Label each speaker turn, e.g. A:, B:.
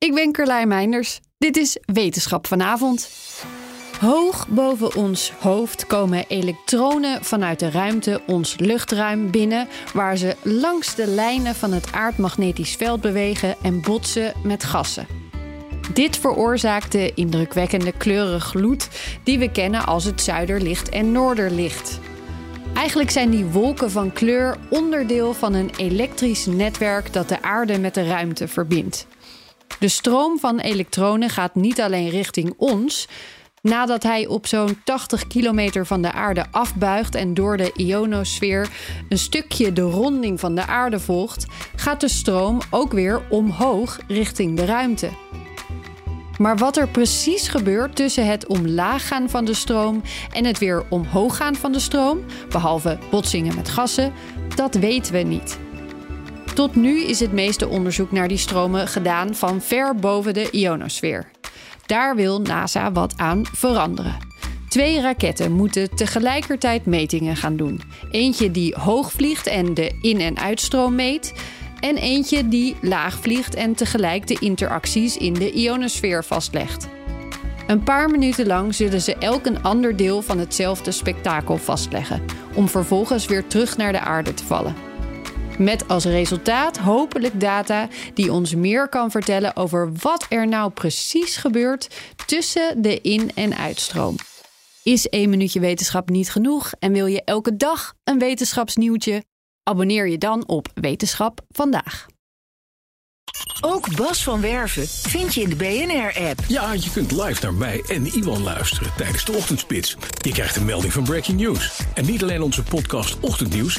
A: Ik ben Carlijn Meinders. Dit is Wetenschap vanavond. Hoog boven ons hoofd komen elektronen vanuit de ruimte ons luchtruim binnen, waar ze langs de lijnen van het aardmagnetisch veld bewegen en botsen met gassen. Dit veroorzaakt de indrukwekkende kleurige gloed die we kennen als het zuiderlicht en noorderlicht. Eigenlijk zijn die wolken van kleur onderdeel van een elektrisch netwerk dat de aarde met de ruimte verbindt. De stroom van elektronen gaat niet alleen richting ons. Nadat hij op zo'n 80 kilometer van de aarde afbuigt en door de ionosfeer een stukje de ronding van de aarde volgt, gaat de stroom ook weer omhoog richting de ruimte. Maar wat er precies gebeurt tussen het omlaag gaan van de stroom en het weer omhoog gaan van de stroom, behalve botsingen met gassen, dat weten we niet. Tot nu is het meeste onderzoek naar die stromen gedaan van ver boven de ionosfeer. Daar wil NASA wat aan veranderen. Twee raketten moeten tegelijkertijd metingen gaan doen. Eentje die hoog vliegt en de in- en uitstroom meet. En eentje die laag vliegt en tegelijk de interacties in de ionosfeer vastlegt. Een paar minuten lang zullen ze elk een ander deel van hetzelfde spektakel vastleggen, om vervolgens weer terug naar de aarde te vallen. Met als resultaat hopelijk data die ons meer kan vertellen over wat er nou precies gebeurt tussen de in- en uitstroom. Is één minuutje wetenschap niet genoeg en wil je elke dag een wetenschapsnieuwtje? Abonneer je dan op Wetenschap vandaag.
B: Ook Bas van Werven vind je in de BNR-app.
C: Ja, je kunt live naar mij en Iwan luisteren tijdens de ochtendspits. Je krijgt een melding van Breaking News. En niet alleen onze podcast Ochtendnieuws,